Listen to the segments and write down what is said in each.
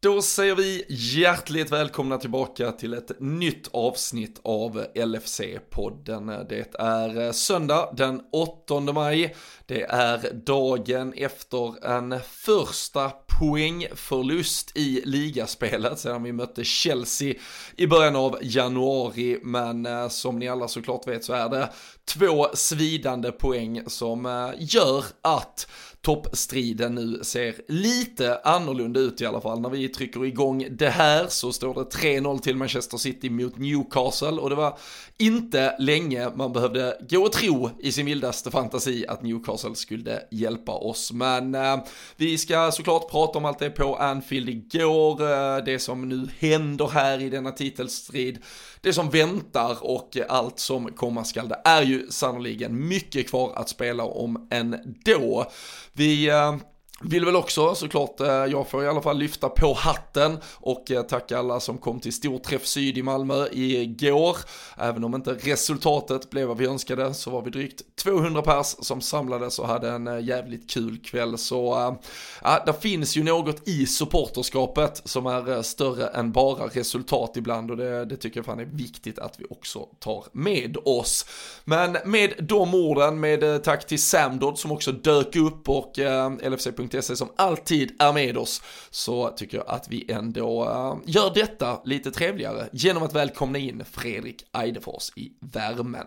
Då säger vi hjärtligt välkomna tillbaka till ett nytt avsnitt av LFC-podden. Det är eh, söndag den 8 maj. Det är dagen efter en första poängförlust i ligaspelet sedan vi mötte Chelsea i början av januari. Men eh, som ni alla såklart vet så är det två svidande poäng som eh, gör att toppstriden nu ser lite annorlunda ut i alla fall. När vi trycker igång det här så står det 3-0 till Manchester City mot Newcastle och det var inte länge man behövde gå och tro i sin vildaste fantasi att Newcastle skulle hjälpa oss. Men eh, vi ska såklart prata om allt det på Anfield igår, eh, det som nu händer här i denna titelstrid, det som väntar och allt som komma skall. Det är ju sannoliken mycket kvar att spela om ändå. Vi eh, vill väl också såklart, eh, jag får i alla fall lyfta på hatten och eh, tacka alla som kom till Storträff Syd i Malmö igår. Även om inte resultatet blev vad vi önskade så var vi drygt 200 pers som samlades och hade en eh, jävligt kul kväll. Så ja, det finns ju något i supporterskapet som är större än bara resultat ibland och det, det tycker jag fan är viktigt att vi också tar med oss. Men med de orden, med tack till Samdod som också dök upp och LFC Fotboll.se som alltid är med oss så tycker jag att vi ändå uh, gör detta lite trevligare genom att välkomna in Fredrik Eidefors i värmen.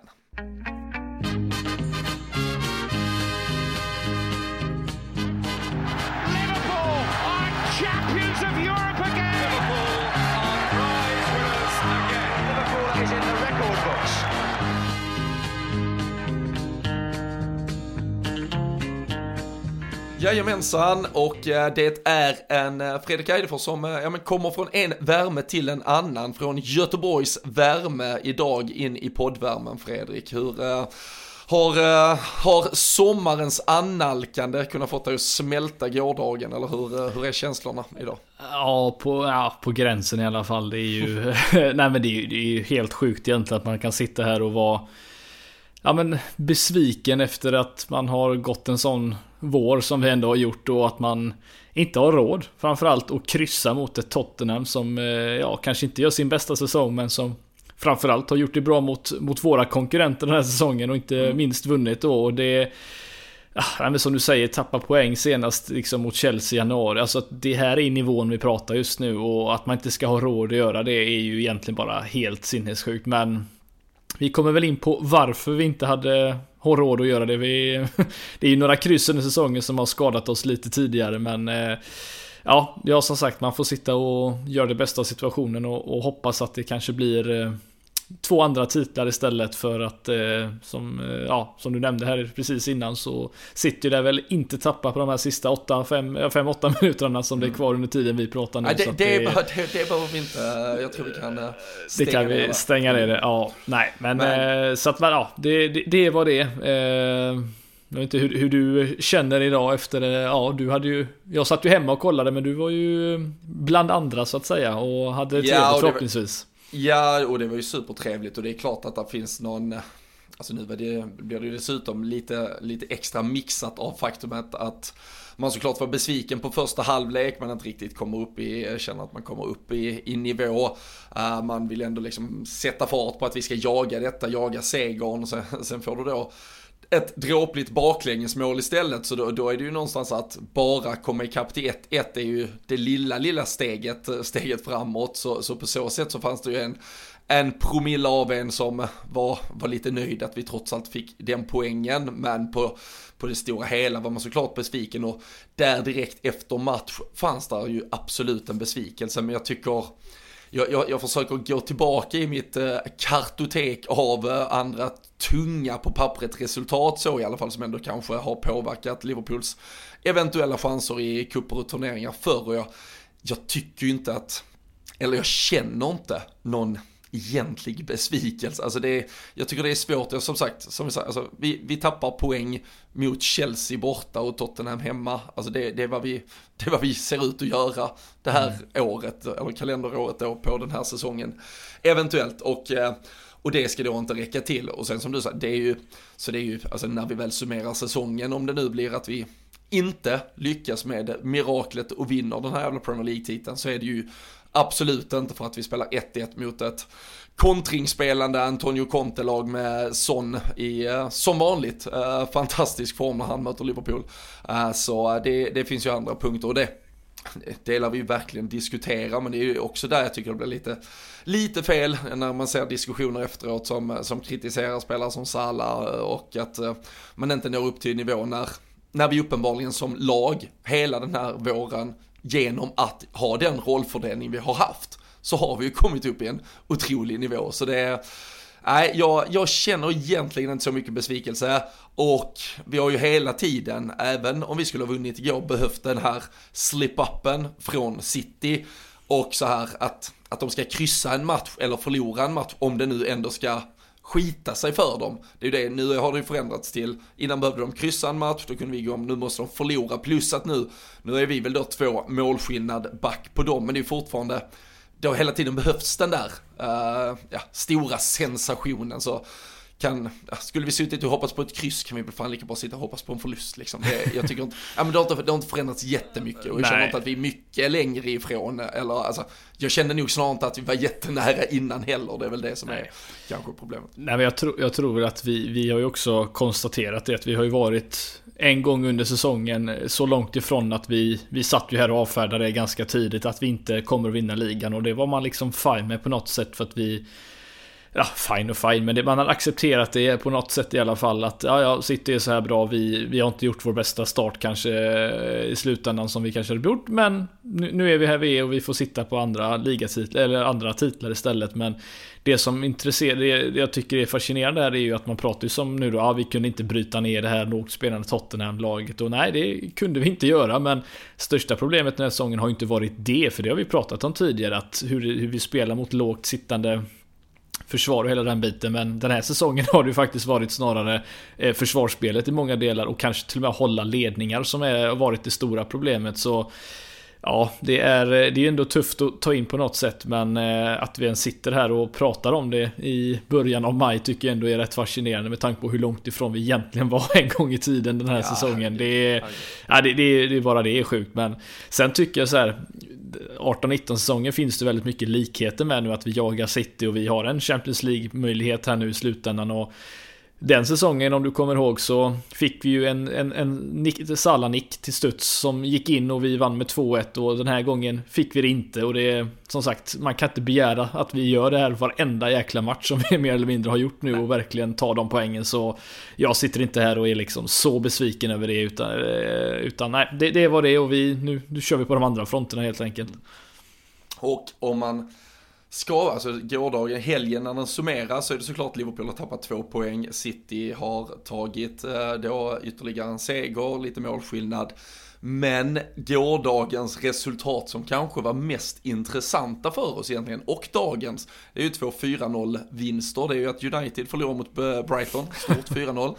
Jajamensan, och eh, det är en eh, Fredrik Eidefors som eh, ja, men kommer från en värme till en annan, från Göteborgs värme idag in i poddvärmen Fredrik. Hur har, har sommarens annalkande kunnat få dig att smälta gårdagen eller hur, hur är känslorna idag? Ja på, ja, på gränsen i alla fall. Det är ju, nej men det är, det är ju helt sjukt egentligen att man kan sitta här och vara ja, men besviken efter att man har gått en sån vår som vi ändå har gjort och att man inte har råd framförallt att kryssa mot ett Tottenham som eh, ja, kanske inte gör sin bästa säsong men som framförallt har gjort det bra mot, mot våra konkurrenter den här säsongen och inte mm. minst vunnit då. Och det Ja, som du säger, tappa poäng senast liksom mot Chelsea i januari. Alltså det här är nivån vi pratar just nu och att man inte ska ha råd att göra det är ju egentligen bara helt sinnessjukt. Men vi kommer väl in på varför vi inte hade har råd att göra det. Vi, det är ju några kryss under säsongen som har skadat oss lite tidigare men eh, Ja, ja som sagt man får sitta och göra det bästa av situationen och, och hoppas att det kanske blir eh, två andra titlar istället för att eh, som, eh, ja, som du nämnde här precis innan så sitter det väl inte tappa på de här sista 5-8 minuterna som det är mm. kvar under tiden vi pratar nu. Nej, det, det, det, det, det behöver vi inte, jag tror vi kan stänga det kan vi det, stänga ner det, ja. Nej, men, men. Eh, så att ja, det, det, det var det. Eh, jag vet inte hur, hur, du känner idag efter, ja du hade ju, jag satt ju hemma och kollade men du var ju bland andra så att säga och hade trevligt ja, förhoppningsvis. Ja, och det var ju supertrevligt och det är klart att det finns någon, eh, alltså nu det, blir det ju dessutom lite, lite extra mixat av faktumet att man såklart var besviken på första halvlek, man inte riktigt kommer upp i, eh, känner att man kommer upp i, i nivå. Uh, man vill ändå liksom sätta fart på att vi ska jaga detta, jaga segern, sen, sen får du då ett dråpligt baklängesmål istället så då, då, är det ju någonstans att bara komma ikapp till 1-1 är ju det lilla, lilla steget, eh, steget framåt. Så, så på så sätt så fanns det ju en, en promille av en som var, var lite nöjd att vi trots allt fick den poängen. Men på, på det stora hela var man såklart besviken och där direkt efter match fanns där ju absolut en besvikelse. Men jag tycker jag, jag, jag försöker gå tillbaka i mitt eh, kartotek av eh, andra tunga på pappret resultat så i alla fall som ändå kanske har påverkat Liverpools eventuella chanser i cuper och turneringar förr och jag, jag tycker ju inte att, eller jag känner inte någon egentlig besvikelse. Alltså det är, jag tycker det är svårt, jag, som sagt, som vi, sa, alltså, vi, vi tappar poäng mot Chelsea borta och Tottenham hemma. Alltså det, det, är vad vi, det är vad vi ser ut att göra det här mm. året, eller kalenderåret då på den här säsongen. Eventuellt och eh, och det ska då inte räcka till. Och sen som du sa, det är ju, så det är ju, alltså när vi väl summerar säsongen, om det nu blir att vi inte lyckas med miraklet och vinner den här jävla Premier League-titeln så är det ju absolut inte för att vi spelar 1-1 mot ett kontringsspelande Antonio Conte-lag med Son i, eh, som vanligt, eh, fantastisk form när han möter Liverpool. Eh, så det, det finns ju andra punkter och det delar vi ju verkligen diskutera, men det är ju också där jag tycker det blir lite, lite fel när man ser diskussioner efteråt som, som kritiserar spelare som Salah och att man inte når upp till nivå när, när vi uppenbarligen som lag hela den här våren genom att ha den rollfördelning vi har haft så har vi ju kommit upp i en otrolig nivå. Så det är, nej, jag, jag känner egentligen inte så mycket besvikelse och vi har ju hela tiden, även om vi skulle ha vunnit igår, behövt den här slip-upen från City och så här att, att de ska kryssa en match eller förlora en match om det nu ändå ska skita sig för dem. Det är ju det, nu har det ju förändrats till, innan behövde de kryssa en match, då kunde vi gå om, nu måste de förlora, plus att nu, nu är vi väl då två målskillnad back på dem, men det är fortfarande, det har hela tiden behövts den där uh, ja, stora sensationen. Så kan, skulle vi suttit och hoppats på ett kryss kan vi väl fan lika bra sitta och hoppas på en förlust liksom. Det, jag tycker inte, ja men det har inte, det har inte förändrats jättemycket och jag Nej. känner inte att vi är mycket längre ifrån, eller alltså, jag kände nog snarare inte att vi var jättenära innan heller, det är väl det som Nej. är kanske problemet. Nej men jag, tro, jag tror att vi, vi har ju också konstaterat det, att vi har ju varit en gång under säsongen så långt ifrån att vi, vi satt ju här och avfärdade det ganska tidigt att vi inte kommer att vinna ligan och det var man liksom fine med på något sätt för att vi Ja, fine och fine, men det, man har accepterat det på något sätt i alla fall att ja, ja, City är så här bra, vi, vi har inte gjort vår bästa start kanske eh, i slutändan som vi kanske hade gjort, men nu, nu är vi här vi är och vi får sitta på andra ligatitlar, eller andra titlar istället, men det som intresserar, det jag tycker är fascinerande här är ju att man pratar ju som nu då, ja, vi kunde inte bryta ner det här lågt spelande Tottenham-laget och nej, det kunde vi inte göra, men största problemet den här säsongen har ju inte varit det, för det har vi pratat om tidigare, att hur, hur vi spelar mot lågt sittande försvar och hela den biten. Men den här säsongen har det ju faktiskt varit snarare eh, försvarsspelet i många delar och kanske till och med hålla ledningar som har varit det stora problemet. Så Ja, det är, det är ändå tufft att ta in på något sätt men eh, att vi ens sitter här och pratar om det i början av maj tycker jag ändå är rätt fascinerande med tanke på hur långt ifrån vi egentligen var en gång i tiden den här ja, säsongen. Det är, ja, det, det, det är bara det är sjukt men sen tycker jag så här 18-19 säsonger finns det väldigt mycket likheter med nu att vi jagar City och vi har en Champions League möjlighet här nu i slutändan och den säsongen, om du kommer ihåg, så fick vi ju en, en, en nick, Salah-nick till studs som gick in och vi vann med 2-1 och den här gången fick vi det inte. Och det är som sagt, man kan inte begära att vi gör det här varenda jäkla match som vi mer eller mindre har gjort nu och verkligen tar de poängen. Så jag sitter inte här och är liksom så besviken över det utan, eh, utan nej, det, det var det och vi, nu, nu kör vi på de andra fronterna helt enkelt. Och om man ska, alltså gårdagen, helgen när den summeras så är det såklart Liverpool har tappat två poäng. City har tagit eh, då ytterligare en seger, lite målskillnad. Men gårdagens resultat som kanske var mest intressanta för oss egentligen, och dagens, det är ju två 4-0 vinster. Det är ju att United förlorar mot Brighton, stort 4-0.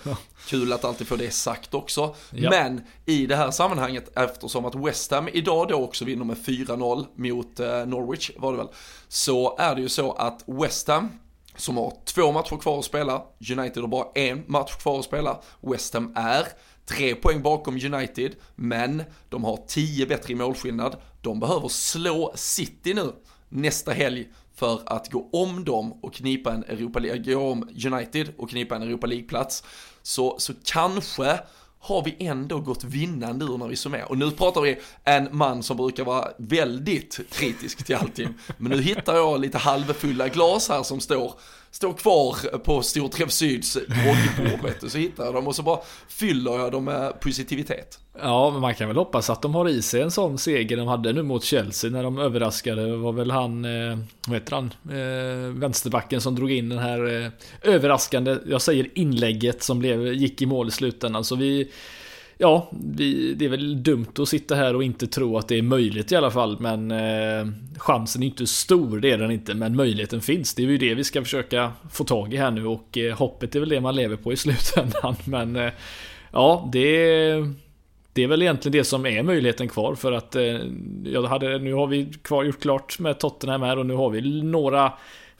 Kul att alltid få det sagt också. Ja. Men i det här sammanhanget, eftersom att West Ham idag då också vinner med 4-0 mot eh, Norwich, var det väl, så är det ju så att West Ham som har två matcher kvar att spela, United har bara en match kvar att spela, West Ham är Tre poäng bakom United, men de har tio bättre i målskillnad. De behöver slå City nu nästa helg för att gå om dem och knipa en Europa League, gå om United och knipa en Europa League-plats. Så, så kanske har vi ändå gått vinnande ur när vi summerar. Och nu pratar vi en man som brukar vara väldigt kritisk till allting. Men nu hittar jag lite halvfulla glas här som står står kvar på Storträff Syds droggbord vet du, så hittar jag dem och så bara fyller jag dem med positivitet. Ja, men man kan väl hoppas att de har i sig en sån seger de hade nu mot Chelsea när de överraskade. Det var väl han, eh, vad heter han, eh, vänsterbacken som drog in den här eh, överraskande, jag säger inlägget som blev, gick i mål i slutändan. Så vi ja, vi, det är väl dumt att sitta här och inte tro att det är möjligt i alla fall. Men eh, chansen är inte stor, det är den inte. Men möjligheten finns. Det är ju det vi ska försöka få tag i här nu. Och eh, hoppet är väl det man lever på i slutändan. Men eh, ja, det, det är väl egentligen det som är möjligheten kvar. För att eh, jag hade, nu har vi kvar, gjort klart med Tottenham här och nu har vi några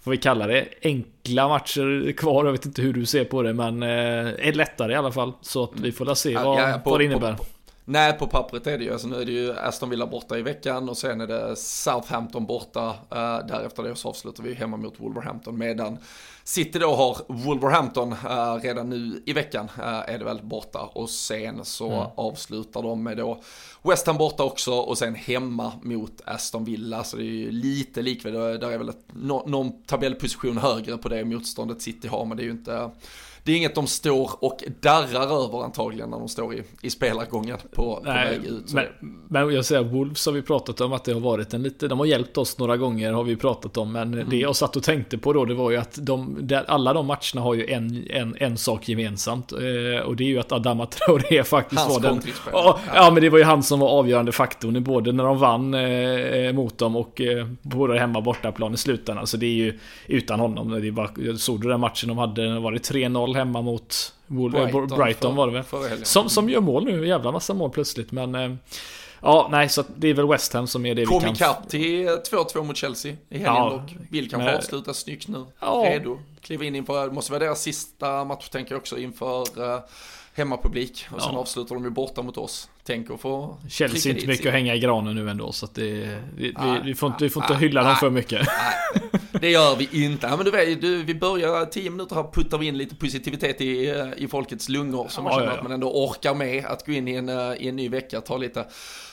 får vi kalla det, enkla matcher kvar. Jag vet inte hur du ser på det, men eh, är lättare i alla fall. Så att vi får se vad, ja, på, vad det innebär. På, Nej, på pappret är det ju. Alltså, nu är det ju Aston Villa borta i veckan och sen är det Southampton borta. Uh, därefter det så avslutar vi hemma mot Wolverhampton medan City då har Wolverhampton uh, redan nu i veckan uh, är det väl borta och sen så mm. avslutar de med då West Ham borta också och sen hemma mot Aston Villa. Så det är ju lite likvärdigt, där är väl ett, no, någon tabellposition högre på det motståndet City har men det är ju inte det är inget de står och darrar över antagligen när de står i, i spelargången på, på väg ut. Men, men, jag säger Wolves har vi pratat om att det har varit en lite, de har hjälpt oss några gånger har vi pratat om. Men mm. det jag satt och tänkte på då det var ju att de, alla de matcherna har ju en, en, en sak gemensamt. Eh, och det är ju att Adama Traoré faktiskt Hans var den. Ja, ja, men det var ju han som var avgörande faktorn både när de vann eh, mot dem och eh, både hemma och bortaplan i slutändan. Så det är ju utan honom. Det är bara, såg du den matchen de hade, var det 3-0 hemma mot Brighton, Brighton var det väl? Som, som gör mål nu, jävla massa mål plötsligt. Men eh, ja, nej, så det är väl West Ham som är det Kom vi kan... Kom ikapp till 2-2 mot Chelsea i helgen ja, och vill kanske men... avsluta snyggt nu. Ja. Redo, kliva in inför, det måste vara deras sista match tänker jag också inför uh, hemmapublik. Och sen avslutar de ju borta mot oss. Tänk att få Chelsea inte mycket att hänga i granen nu ändå så att det, vi, nej, vi, vi, får inte, vi får inte nej, hylla nej, dem för mycket. Det gör vi inte. Ja, men du vet, du, vi börjar tio minuter här puttar vi in lite positivitet i, eh, i folkets lungor. Så man ja, känner ja, ja. att man ändå orkar med att gå in i en, eh, i en ny vecka. Ta lite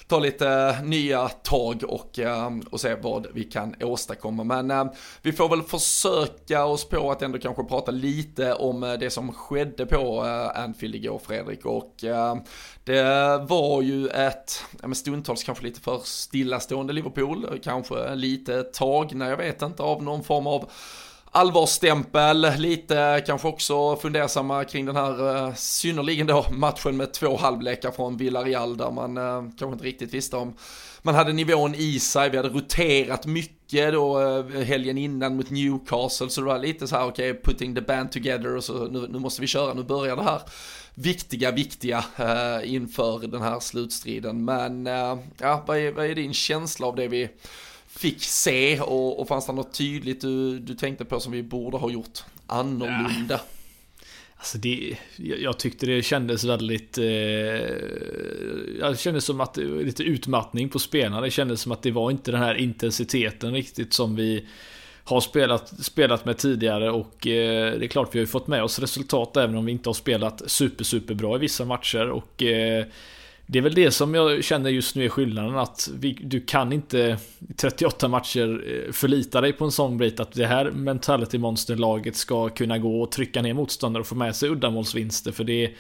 ta lite nya tag och, eh, och se vad vi kan åstadkomma. Men eh, vi får väl försöka oss på att ändå kanske prata lite om eh, det som skedde på Anfield igår Fredrik. Och det var ju ett, stundtals kanske lite för stillastående Liverpool, kanske lite tagna, jag vet inte, av någon form av allvarsstämpel, lite kanske också fundersamma kring den här eh, synnerligen då matchen med två halvlekar från Villarreal där man eh, kanske inte riktigt visste om man hade nivån i sig, vi hade roterat mycket då eh, helgen innan mot Newcastle så det var lite så här okej, okay, putting the band together och så nu, nu måste vi köra, nu börjar det här viktiga, viktiga eh, inför den här slutstriden. Men eh, ja, vad är, vad är din känsla av det vi fick se och, och fanns det något tydligt du, du tänkte på som vi borde ha gjort annorlunda? Ja. Alltså det, jag tyckte det kändes väldigt... Eh, det kändes som att det var lite utmattning på spelarna. Det kändes som att det var inte den här intensiteten riktigt som vi har spelat, spelat med tidigare och eh, det är klart vi har ju fått med oss resultat även om vi inte har spelat super super bra i vissa matcher och eh, det är väl det som jag känner just nu är skillnaden att vi, du kan inte 38 matcher eh, förlita dig på en sån bit att det här mentality monster-laget ska kunna gå och trycka ner motståndare och få med sig uddamålsvinster för det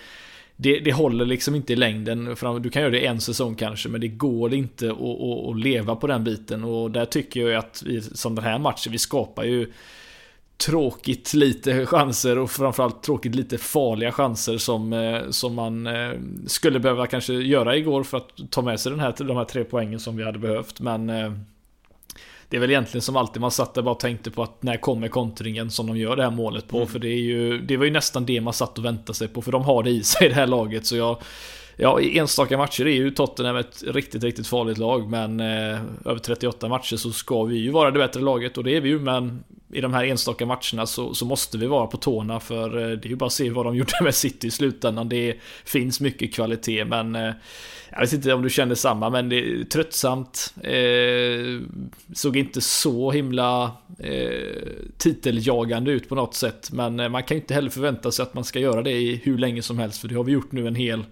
det, det håller liksom inte i längden. Du kan göra det en säsong kanske, men det går inte att, att, att leva på den biten. Och där tycker jag att vi, som den här matchen, vi skapar ju tråkigt lite chanser och framförallt tråkigt lite farliga chanser som, eh, som man eh, skulle behöva kanske göra igår för att ta med sig den här, de här tre poängen som vi hade behövt. Men eh, det är väl egentligen som alltid man satt där bara och tänkte på att när kommer kontringen som de gör det här målet på. Mm. För det är ju, det var ju nästan det man satt och väntade sig på. För de har det i sig det här laget. Så jag, Ja, i enstaka matcher är ju Tottenham ett riktigt, riktigt farligt lag. Men eh, över 38 matcher så ska vi ju vara det bättre laget och det är vi ju. Men i de här enstaka matcherna så, så måste vi vara på tårna för eh, det är ju bara att se vad de gjorde med City i slutändan. Det finns mycket kvalitet men eh, jag vet inte om du känner samma men det är tröttsamt. Eh, såg inte så himla eh, titeljagande ut på något sätt men eh, man kan ju inte heller förvänta sig att man ska göra det i hur länge som helst för det har vi gjort nu en hel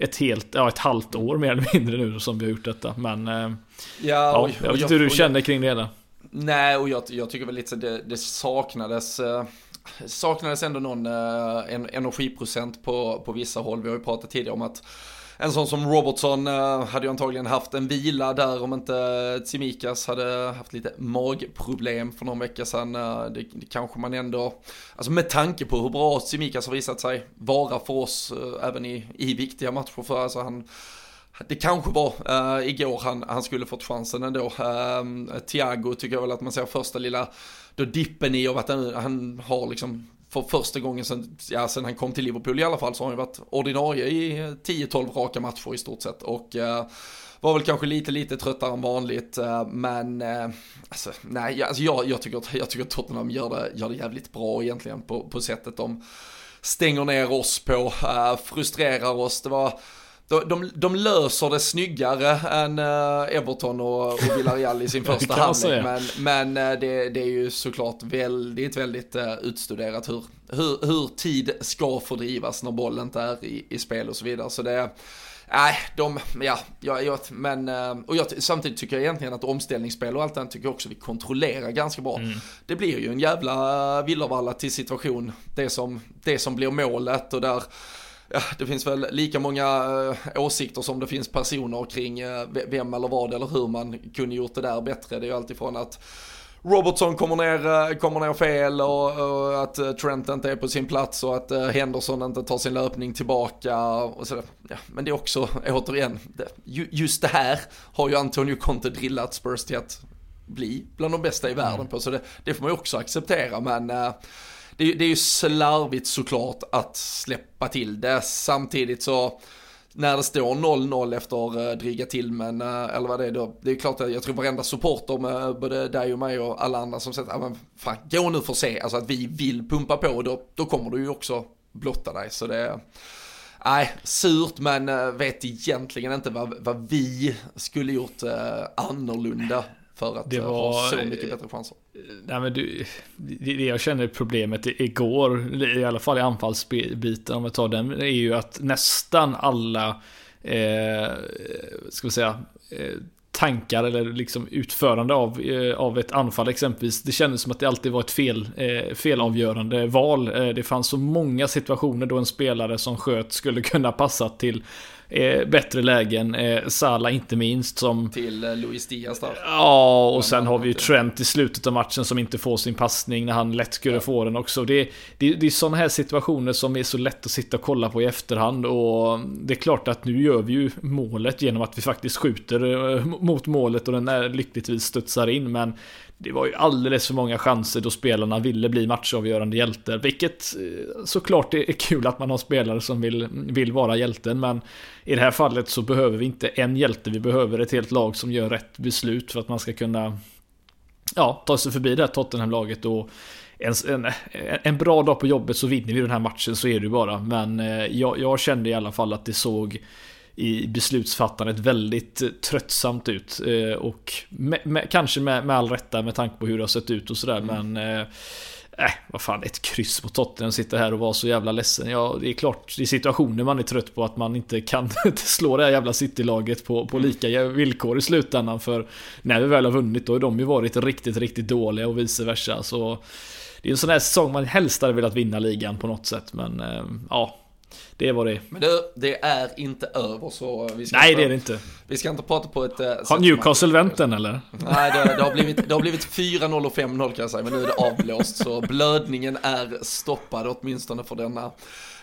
ett helt, ja ett halvt år mer eller mindre nu som vi har gjort detta. Men eh, ja, ja, jag vet inte hur du känner kring det hela. Nej, och jag, jag tycker väl lite så det, det saknades eh, saknades ändå någon eh, en, energiprocent på, på vissa håll. Vi har ju pratat tidigare om att en sån som Robertson eh, hade ju antagligen haft en vila där om inte Tsimikas hade haft lite magproblem för någon vecka sedan. Eh, det, det kanske man ändå, alltså med tanke på hur bra Tsimikas har visat sig vara för oss eh, även i, i viktiga matcher för alltså han det kanske var uh, igår han, han skulle fått chansen ändå. Uh, Thiago tycker jag väl att man ser första lilla då dippen i och att han, han har liksom för första gången sen, ja, sen han kom till Liverpool i alla fall så har han ju varit ordinarie i 10-12 raka matcher i stort sett. Och uh, var väl kanske lite, lite tröttare än vanligt. Uh, men uh, alltså, nej, alltså, jag, jag, tycker att, jag tycker att Tottenham gör det, gör det jävligt bra egentligen på, på sättet de stänger ner oss på, frustrerar oss. Det var de, de, de löser det snyggare än uh, Everton och, och Villarreal i sin första halvlek. Men, men uh, det, det, är ju såklart väldigt, väldigt uh, utstuderat hur, hur, hur tid ska fördrivas när bollen inte är i, i spel och så vidare. Så det Nej, de, ja, ja, ja men, och jag, samtidigt tycker jag egentligen att omställningsspel och allt det tycker jag också vi kontrollerar ganska bra. Mm. Det blir ju en jävla villervalla till situation, det som, det som blir målet och där ja, det finns väl lika många äh, åsikter som det finns personer kring äh, vem eller vad eller hur man kunde gjort det där bättre. Det är ju alltifrån att Robertson kommer ner, eh, kommer ner fel och, och, att Trent inte är på sin plats och att Henderson inte tar sin löpning tillbaka. Och så ja, men det är också, återigen, just det här har ju Antonio Conte drillat Spurs till att bli bland de bästa i världen mm. på. Så det, det får man ju också acceptera. Men det, det är ju slarvigt såklart att släppa till det. Samtidigt så när det står 0-0 efter eh, dryga timmen, eh, eller vad det är då, det är klart att jag tror varenda supporter med både dig och mig och alla andra som säger, ah, men fan, gå nu för att se, alltså att vi vill pumpa på, då, då kommer du ju också blotta dig. Så det nej, surt men eh, vet egentligen inte vad, vad vi skulle gjort eh, annorlunda för att det var, ha så mycket bättre chanser. Nej, men du, det, jag känner problemet igår, i alla fall i anfallsbiten om vi tar den, är ju att nästan alla, eh, ska vi säga, eh, tankar eller liksom utförande av, eh, av ett anfall exempelvis. Det kändes som att det alltid var ett fel, eh, felavgörande val. Eh, det fanns så många situationer då en spelare som sköt skulle kunna passa till eh, bättre lägen. Eh, Sala inte minst som... Till eh, Luis Diaz där. Ja, och sen har vi ju Trent i slutet av matchen som inte får sin passning när han lätt skulle ja. få den också. Det, det, det är sådana här situationer som är så lätt att sitta och kolla på i efterhand och det är klart att nu gör vi ju målet genom att vi faktiskt skjuter eh, mot målet och den är lyckligtvis studsar in men det var ju alldeles för många chanser då spelarna ville bli matchavgörande hjältar. Vilket eh, såklart är kul att man har spelare som vill, vill vara hjälten. Men i det här fallet så behöver vi inte en hjälte. Vi behöver ett helt lag som gör rätt beslut för att man ska kunna ja, ta sig förbi det här Tottenham-laget. Och en, en, en, bra dag på jobbet så vinner vi den här matchen, så är det ju bara. Men eh, jag, jag kände i alla fall att det såg i beslutsfattandet väldigt tröttsamt ut. Eh, och med, med, kanske med, med all rätta med tanke på hur det har sett ut och sådär. Mm. Men eh, äh, vad fan, ett kryss på Tottenham sitter här och var så jävla ledsen. Ja, det är klart, är situationer man är trött på att man inte kan slå det här jävla City-laget på, på lika villkor i slutändan. För när vi väl har vunnit då har de ju varit riktigt, riktigt dåliga och vice versa. Så det är en sån här säsong man helst hade velat vinna ligan på något sätt. Men ja, det är vad det är. Men det, det är inte över så vi ska Nej inte, det är det inte. Vi ska inte prata på ett... Uh, har Newcastle vänt den eller? Nej, det, det, har blivit, det har blivit 4-0 och 5-0 kan jag säga, men nu är det avblåst. Så blödningen är stoppad åtminstone för denna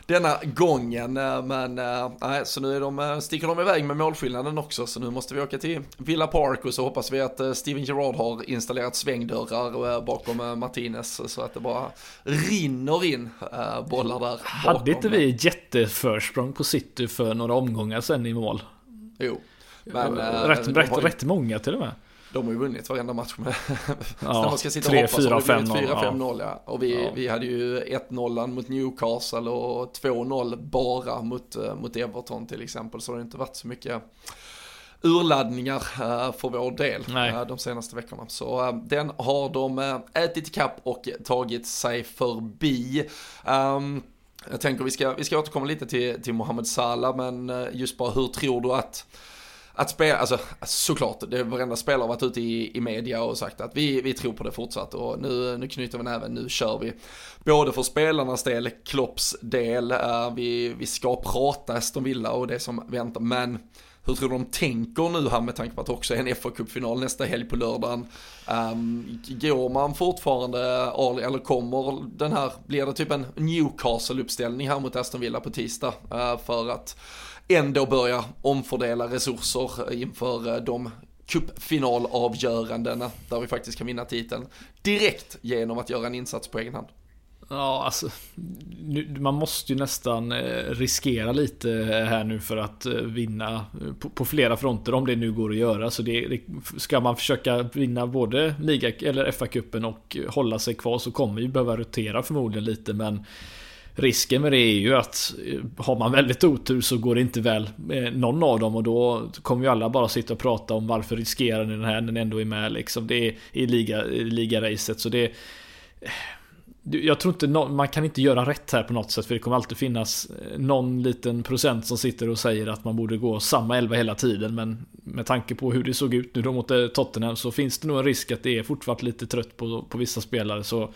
denna gången. Eh, men nej, så nu är de, eh, sticker de iväg med målskillnaden också. Så nu måste vi åka till Villa Park och så hoppas vi att Steven Gerrard har installerat svängdörrar bakom Martinez så att det bara rinner in bollar där. Hade inte vi jätteförsprång på City för några omgångar sen i mål? Jo. Men, rätt, rätt, rätt många till och med. De har ju vunnit varenda match med. Ja, när man ska sitta 3, och hoppas 4, 5, 4-5-0 ja. Och vi, ja. vi hade ju 1-0 mot Newcastle och 2-0 bara mot, eh, mot Everton till exempel. Så det har inte varit så mycket urladdningar eh, för vår del Nej. Eh, de senaste veckorna. Så den har de ätit ikapp och tagit sig förbi. Um, jag tänker vi ska, vi ska återkomma lite till, till Mohamed Salah, men just bara hur tror du att att spela, alltså såklart, det varenda spelare har varit ute i, i media och sagt att vi, vi tror på det fortsatt och nu, nu knyter vi näven, nu kör vi. Både för spelarnas del, Klopps del, uh, vi, vi ska prata Aston Villa och det som väntar, men hur tror du de tänker nu här med tanke på att det också är en fa Cup-final nästa helg på lördagen? Um, går man fortfarande, eller kommer den här, blir det typ en Newcastle-uppställning här mot Aston Villa på tisdag? Uh, för att ändå börja omfördela resurser inför eh, de cupfinalavgörandena där vi faktiskt kan vinna titeln direkt genom att göra en insats på egen hand. Ja, alltså nu, man måste ju nästan eh, riskera lite här nu för att eh, vinna eh, på, på, flera fronter om det nu går att göra. Så det, det ska man försöka vinna både liga eller FA-cupen och hålla sig kvar så kommer vi behöva rotera förmodligen lite men risken med det är ju att har man väldigt otur så går det inte väl någon av dem och då kommer ju alla bara sitta och prata om varför riskerar ni den här när ni ändå är med liksom. Det är i liga, ligaracet så det jag tror inte man kan inte göra rätt här på något sätt för det kommer alltid finnas eh, någon liten procent som sitter och säger att man borde gå samma elva hela tiden men med tanke på hur det såg ut nu då mot eh, Tottenham så finns det nog en risk att det är fortfarande lite trött på, på vissa spelare så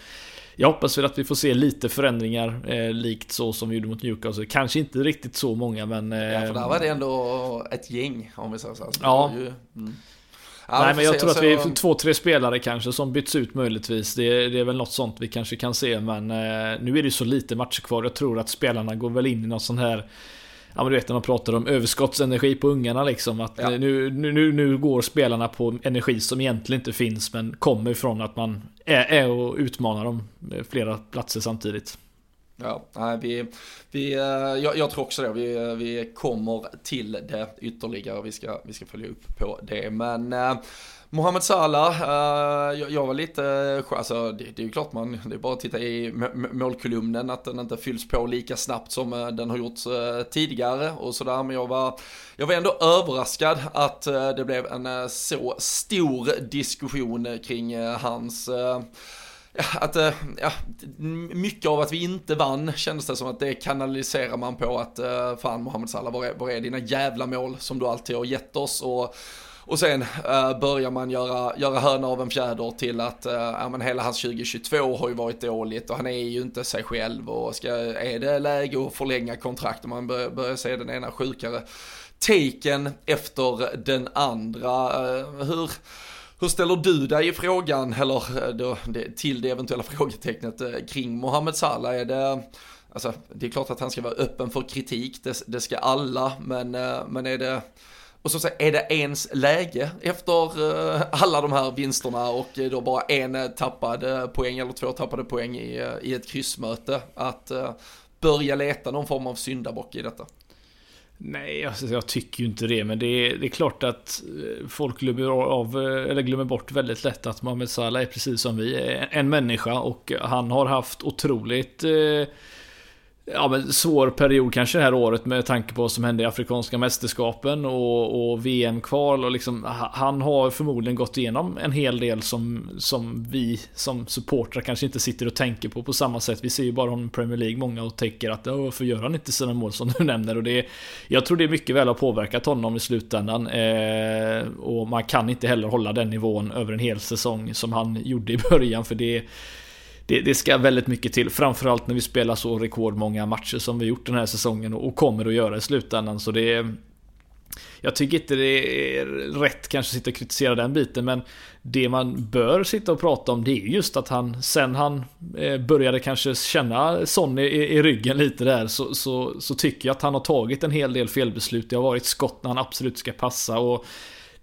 jag hoppas väl att vi får se lite förändringar eh, likt så som vi gjorde mot Newcastle. Kanske inte riktigt så många men... Eh, ja för där var det ändå ett gäng om vi säger så. så ja. Ju, mm. Ja, Nej men jag tror att vi är två, tre spelare kanske som byts ut möjligtvis. Det, det är väl något sånt vi kanske kan se men eh, nu är det så lite matcher kvar. Jag tror att spelarna går väl in i något sånt här Ja men du vet när man pratar om överskottsenergi på ungarna liksom. Att ja. nu, nu, nu går spelarna på energi som egentligen inte finns men kommer ifrån att man är, är och utmanar dem flera platser samtidigt. Ja, vi, vi, eh, jag, jag, tror också det. Vi, eh, vi kommer till det ytterligare. Vi ska, vi ska följa upp på det. Men eh, Mohamed Salah, eh, jag, jag, var lite, eh, alltså det, det, är ju klart man, det är bara att titta i målkolumnen att den inte fylls på lika snabbt som den har gjort tidigare och sådär. Men jag var, jag var ändå överraskad att det blev en så stor diskussion kring hans att, eh, ja, mycket av att vi inte vann kändes det som att det kanaliserar man på att, eh, fan Mohamed Salah, var är, var är dina jävla mål som du alltid har gett oss? Och, och sen uh, börjar man göra, göra höna av en fjäder till att uh, ja, men hela hans 2022 har ju varit dåligt och han är ju inte sig själv och ska, är det läge att förlänga kontrakt och man börjar, börjar se den ena sjukare taken efter den andra. Uh, hur hur ställer du dig i frågan, eller eh, då, det, till det eventuella frågetecknet eh, kring Mohamed Salah? Är det, alltså, det är klart att han ska vara öppen för kritik, det, det ska alla, men, eh, men är det, och så säga, är det ens läge efter alla de här vinsterna och då bara en tappad poäng eller två tappade poäng i, i ett kryssmöte att börja leta någon form av syndabock i detta? Nej, alltså, jag tycker ju inte det. Men det är, det är klart att eh, folk glömmer, av, eh, eller glömmer bort väldigt lätt att Mohamed Salah är precis som vi. Eh, en människa och han har haft otroligt eh, ja, men svår period kanske det här året med tanke på vad som hände i Afrikanska mästerskapen och, och VM-kval och liksom Han har förmodligen gått igenom en hel del som, som vi som supportrar kanske inte sitter och tänker på på samma sätt. Vi ser ju bara honom i Premier League många och tänker att varför gör han inte sina mål som du nämner? Och det, jag tror det mycket väl har påverkat honom i slutändan. Eh, och man kan inte heller hålla den nivån över en hel säsong som han gjorde i början för det det, det, ska väldigt mycket till. Framförallt när vi spelar så rekordmånga matcher som vi gjort den här säsongen och, kommer att göra i slutändan. Så det är, jag tycker inte det är rätt kanske att sitta och kritisera den biten men Det man bör sitta och prata om det är just att han sen han eh, började kanske känna Sonny i, i ryggen lite där så, så, så, tycker jag att han har tagit en hel del felbeslut. Det har varit skott när han absolut ska passa och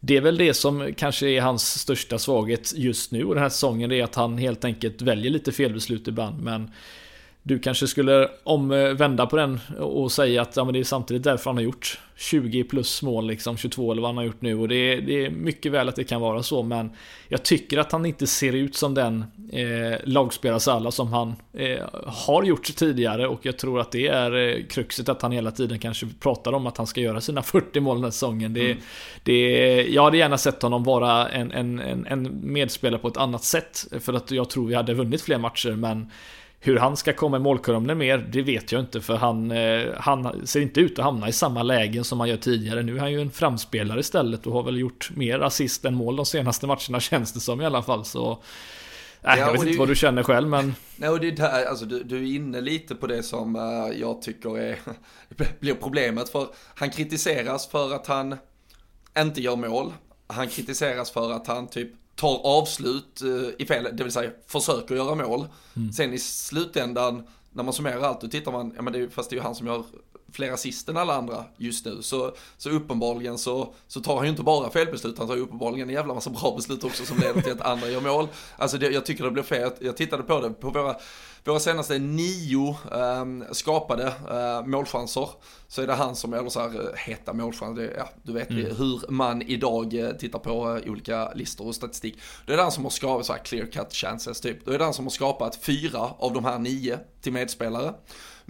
det är väl det som kanske är hans största svaghet just nu och den här säsongen. Det är att han helt enkelt väljer lite felbeslut ibland. Men du kanske skulle omvända på den och säga att ja, men det är samtidigt därför han har gjort 20 plus mål, liksom 22 eller vad han har gjort nu. Och det är, det är mycket väl att det kan vara så, men jag tycker att han inte ser ut som den eh, lagspelare som han eh, har gjort tidigare. Och jag tror att det är eh, kruxet att han hela tiden kanske pratar om att han ska göra sina 40 mål den här säsongen. Det, mm. det, jag hade gärna sett honom vara en, en, en, en medspelare på ett annat sätt. För att jag tror vi hade vunnit fler matcher, men hur han ska komma i målkolumnen mer, det vet jag inte för han, eh, han ser inte ut att hamna i samma lägen som han gör tidigare. Nu är han ju en framspelare istället och har väl gjort mer assist än mål de senaste matcherna känns det som i alla fall. Så äh, ja, jag vet inte det, vad du känner själv men... Nej, och det där, alltså, du, du är inne lite på det som uh, jag tycker är, blir problemet. För han kritiseras för att han inte gör mål. Han kritiseras för att han typ tar avslut eh, i fel, det vill säga försöker göra mål. Mm. Sen i slutändan, när man summerar allt, då tittar man, ja men det är, fast det är ju han som gör fler assist än alla andra just nu. Så, så uppenbarligen så, så tar han ju inte bara felbeslut, han tar ju uppenbarligen en jävla massa bra beslut också som leder till att andra gör mål. Alltså det, jag tycker det blir fel, jag tittade på det, på våra, våra senaste nio eh, skapade eh, målchanser så är det han som, eller så här eh, heta målchanser, ja du vet mm. hur man idag eh, tittar på eh, olika listor och statistik. Då är det han som har skapat så här clear cut chances typ. Då är det han som har skapat fyra av de här nio till medspelare.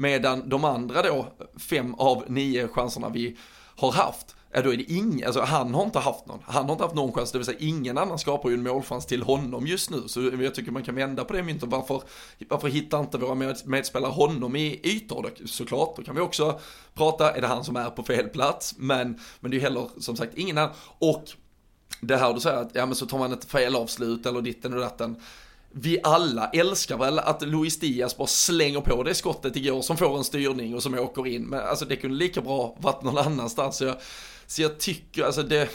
Medan de andra då, fem av nio chanserna vi har haft, ja då är det ingen, alltså han har inte haft någon. Han har inte haft någon chans, det vill säga ingen annan skapar ju en målchans till honom just nu. Så jag tycker man kan vända på det myntet. Varför, varför hittar inte våra med, medspelare honom i ytor? Såklart, då kan vi också prata, är det han som är på fel plats? Men, men det är ju heller som sagt ingen annan. Och det här du säger att, ja men så tar man ett fel avslut eller ditten och datten vi alla älskar väl att Luis Diaz bara slänger på det skottet igår som får en styrning och som åker in. Men alltså det kunde lika bra varit någon annanstans. Så jag, så jag tycker, alltså det,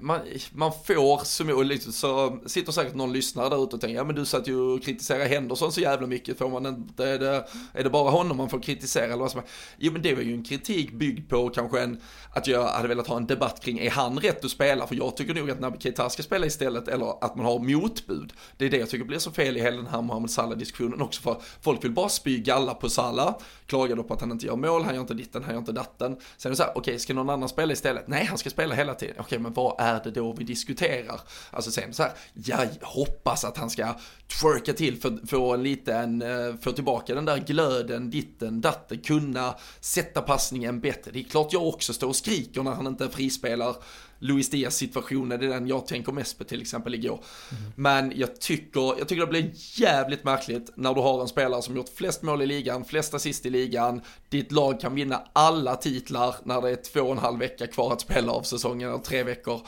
man, man får som liksom, så sitter säkert någon lyssnare där ute och tänker, ja men du satt ju och kritiserade Henderson så jävla mycket, får man inte, är det, är det bara honom man får kritisera eller vad som? Jo men det var ju en kritik byggd på kanske en, att jag hade velat ha en debatt kring, är han rätt att spela? För jag tycker nog att Naby Keita ska spela istället, eller att man har motbud. Det är det jag tycker blir så fel i hela den här Mohamed Salah-diskussionen också, för folk vill bara spy galla på Salah, klagar då på att han inte gör mål, han gör inte ditten, han gör inte datten. Sen är det så här, okej, okay, ska någon annan spela istället? Nej, han ska spela hela tiden. Okej, men vad är det då vi diskuterar? Alltså sen så här, jag hoppas att han ska twerka till för för en liten, eh, få tillbaka den där glöden, ditten, datten, kunna sätta passningen bättre. Det är klart jag också står och skriker när han inte frispelar Luis Diaz situationen, det är den jag tänker mest på till exempel igår. Mm. Men jag tycker, jag tycker det blir jävligt märkligt när du har en spelare som gjort flest mål i ligan, flest assist i ligan, ditt lag kan vinna alla titlar när det är två och en halv vecka kvar att spela av säsongen, eller tre veckor.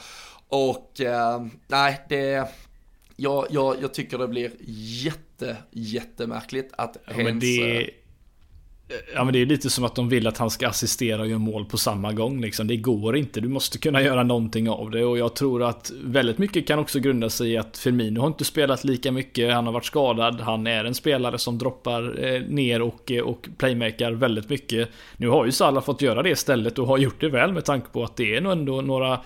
Och eh, nej, det, jag, jag, jag tycker det blir jätte, jättemärkligt att ja, Hens, men det, Ja men det är lite som att de vill att han ska assistera och göra mål på samma gång liksom. Det går inte, du måste kunna göra någonting av det och jag tror att väldigt mycket kan också grunda sig i att Firmino har inte spelat lika mycket, han har varit skadad, han är en spelare som droppar eh, ner och, eh, och playmakar väldigt mycket. Nu har ju Salah fått göra det istället och har gjort det väl med tanke på att det är nog ändå några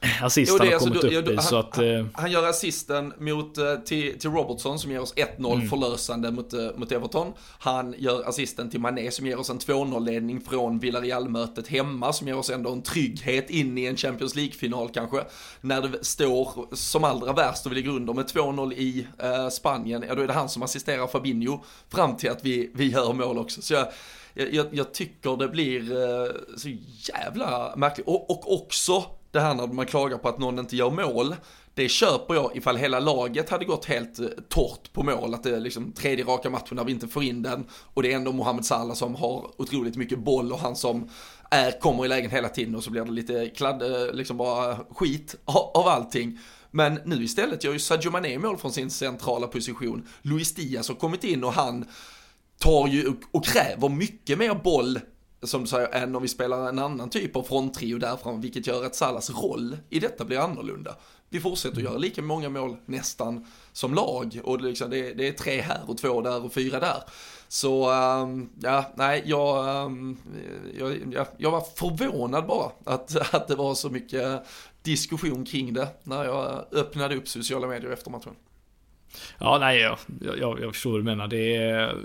assist han har alltså kommit alltså, upp i. Han, så att, han, eh... han gör assisten mot, eh, till, till Robertson som ger oss 1-0 mm. förlösande mot, eh, mot Everton. Han gör assisten till Mané som ger oss en 2-0-ledning från Villarreal-mötet hemma som ger oss ändå en trygghet in i en Champions League-final kanske. När det står som allra värst och vi ligger under med 2-0 i eh, Spanien, ja då är det han som assisterar Fabinho fram till att vi, vi gör mål också. Så jag, jag, jag tycker det blir så jävla märkligt. Och, och också det här när man klagar på att någon inte gör mål, det köper jag ifall hela laget hade gått helt eh, torrt på mål, att det är liksom tredje raka matchen när vi inte får in den och det är ändå Mohamed Salah som har otroligt mycket boll och han som är, kommer i lägen hela tiden och så blir det lite kladd, eh, liksom bara skit av allting. Men nu istället gör ju Sadio Mané mål från sin centrala position. Luis Diaz har kommit in och han tar ju och kräver mycket mer boll som du säger, än om vi spelar en annan typ av fronttrio därifrån, vilket gör att Salas roll i detta blir annorlunda. Vi fortsätter att göra lika många mål nästan som lag och det, liksom, det, det är tre här och två där och fyra där. Så um, ja, nej, jag, um, jag, jag, jag, var förvånad bara att, att det var så mycket diskussion kring det när jag öppnade upp sociala medier efter matchen. Ja, nej, jag, jag, jag förstår vad du menar. Det är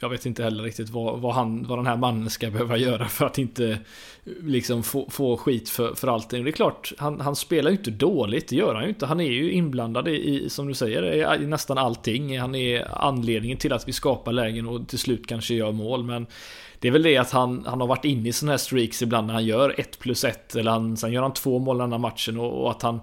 jag vet inte heller riktigt vad, vad, han, vad den här mannen ska behöva göra för att inte liksom få, få skit för, för allting. Det är klart, han, han spelar ju inte dåligt, det gör han ju inte. Han är ju inblandad i, som du säger, i nästan allting. Han är anledningen till att vi skapar lägen och till slut kanske gör mål. Men det är väl det att han, han har varit inne i sådana här streaks ibland när han gör 1 plus 1 eller han, sen gör han två mål den här matchen och, och att han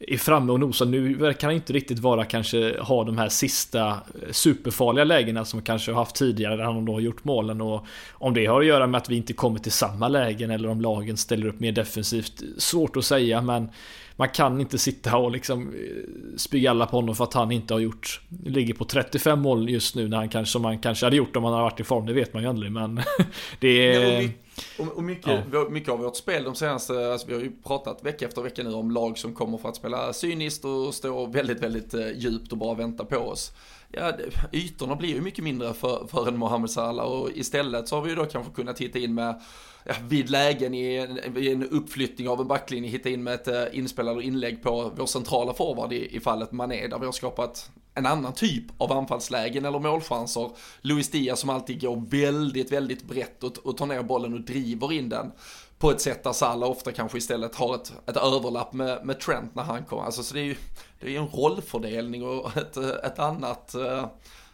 är framme och nosar. Nu verkar han inte riktigt vara kanske ha de här sista eh, superfarliga lägena som kanske har haft tidigare där han då har gjort målen och om det har att göra med att vi inte kommer till samma lägen eller om lagen ställer upp mer defensivt. Svårt att säga men man kan inte sitta och liksom eh, Spygalla på honom för att han inte har gjort Ligger på 35 mål just nu när han kanske som han kanske hade gjort om han hade varit i form. Det vet man ju aldrig men det är och, och mycket, ja. mycket av vårt spel de senaste, alltså vi har ju pratat vecka efter vecka nu om lag som kommer för att spela cyniskt och stå väldigt, väldigt eh, djupt och bara vänta på oss. Ja, ytorna blir ju mycket mindre för, för en Mohamed Salah och istället så har vi ju då kanske kunnat hitta in med ja, vid lägen i en, i en uppflyttning av en backlinje hitta in med ett äh, inspelade inlägg på vår centrala forward i, i fallet Mané där vi har skapat en annan typ av anfallslägen eller målchanser. Luis Diaz som alltid går väldigt, väldigt brett och, och tar ner bollen och driver in den på ett sätt där Salah ofta kanske istället har ett, ett överlapp med, med Trent när han kommer. Alltså, så det är ju det är en rollfördelning och ett, ett annat, eh,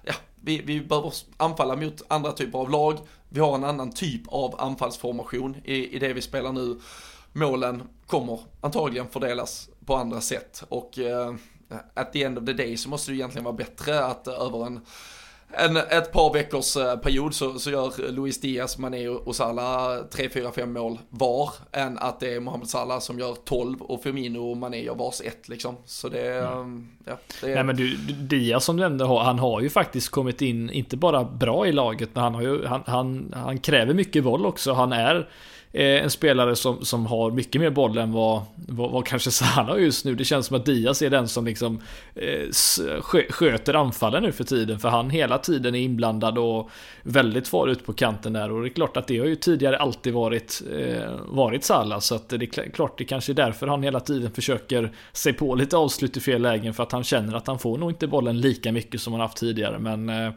ja, vi, vi behöver anfalla mot andra typer av lag. Vi har en annan typ av anfallsformation i, i det vi spelar nu. Målen kommer antagligen fördelas på andra sätt och eh, at the end of the day så måste det egentligen vara bättre att över en en, ett par veckors eh, period så, så gör Luis Diaz, Mané och Salah 3, 4, 5 mål var. Än att det är Mohamed Salah som gör 12 och Firmino och Mané gör vars ett liksom. Så det, mm. ja, det är... Nej men du, Diaz som du nämnde, han har ju faktiskt kommit in, inte bara bra i laget, men han har ju, han, han, han kräver mycket boll också. Han är Eh, Eh, en spelare som, som har mycket mer boll än vad, vad, vad kanske Salah har just nu. Det känns som att Diaz är den som liksom eh, sköter anfallen nu för tiden. För han hela tiden är inblandad och väldigt far ut på kanten där. Och det är klart att det har ju tidigare alltid varit, eh, varit Salah. Så att det är klart det kanske är därför han hela tiden försöker se på lite avslut i fel lägen. För att han känner att han får nog inte bollen lika mycket som han haft tidigare. Men eh,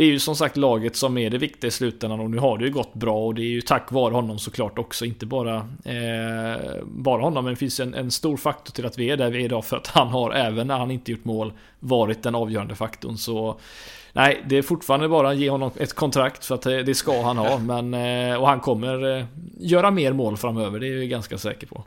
det är ju som sagt laget som är det viktiga i slutändan och nu har det ju gått bra och det är ju tack vare honom såklart också. Inte bara, eh, bara honom, men det finns en, en stor faktor till att vi är där vi är idag för att han har, även när han inte gjort mål, varit den avgörande faktorn. Så Nej, det är fortfarande bara att ge honom ett kontrakt för att det ska han ha. Men, eh, och han kommer eh, göra mer mål framöver, det är jag ganska säker på.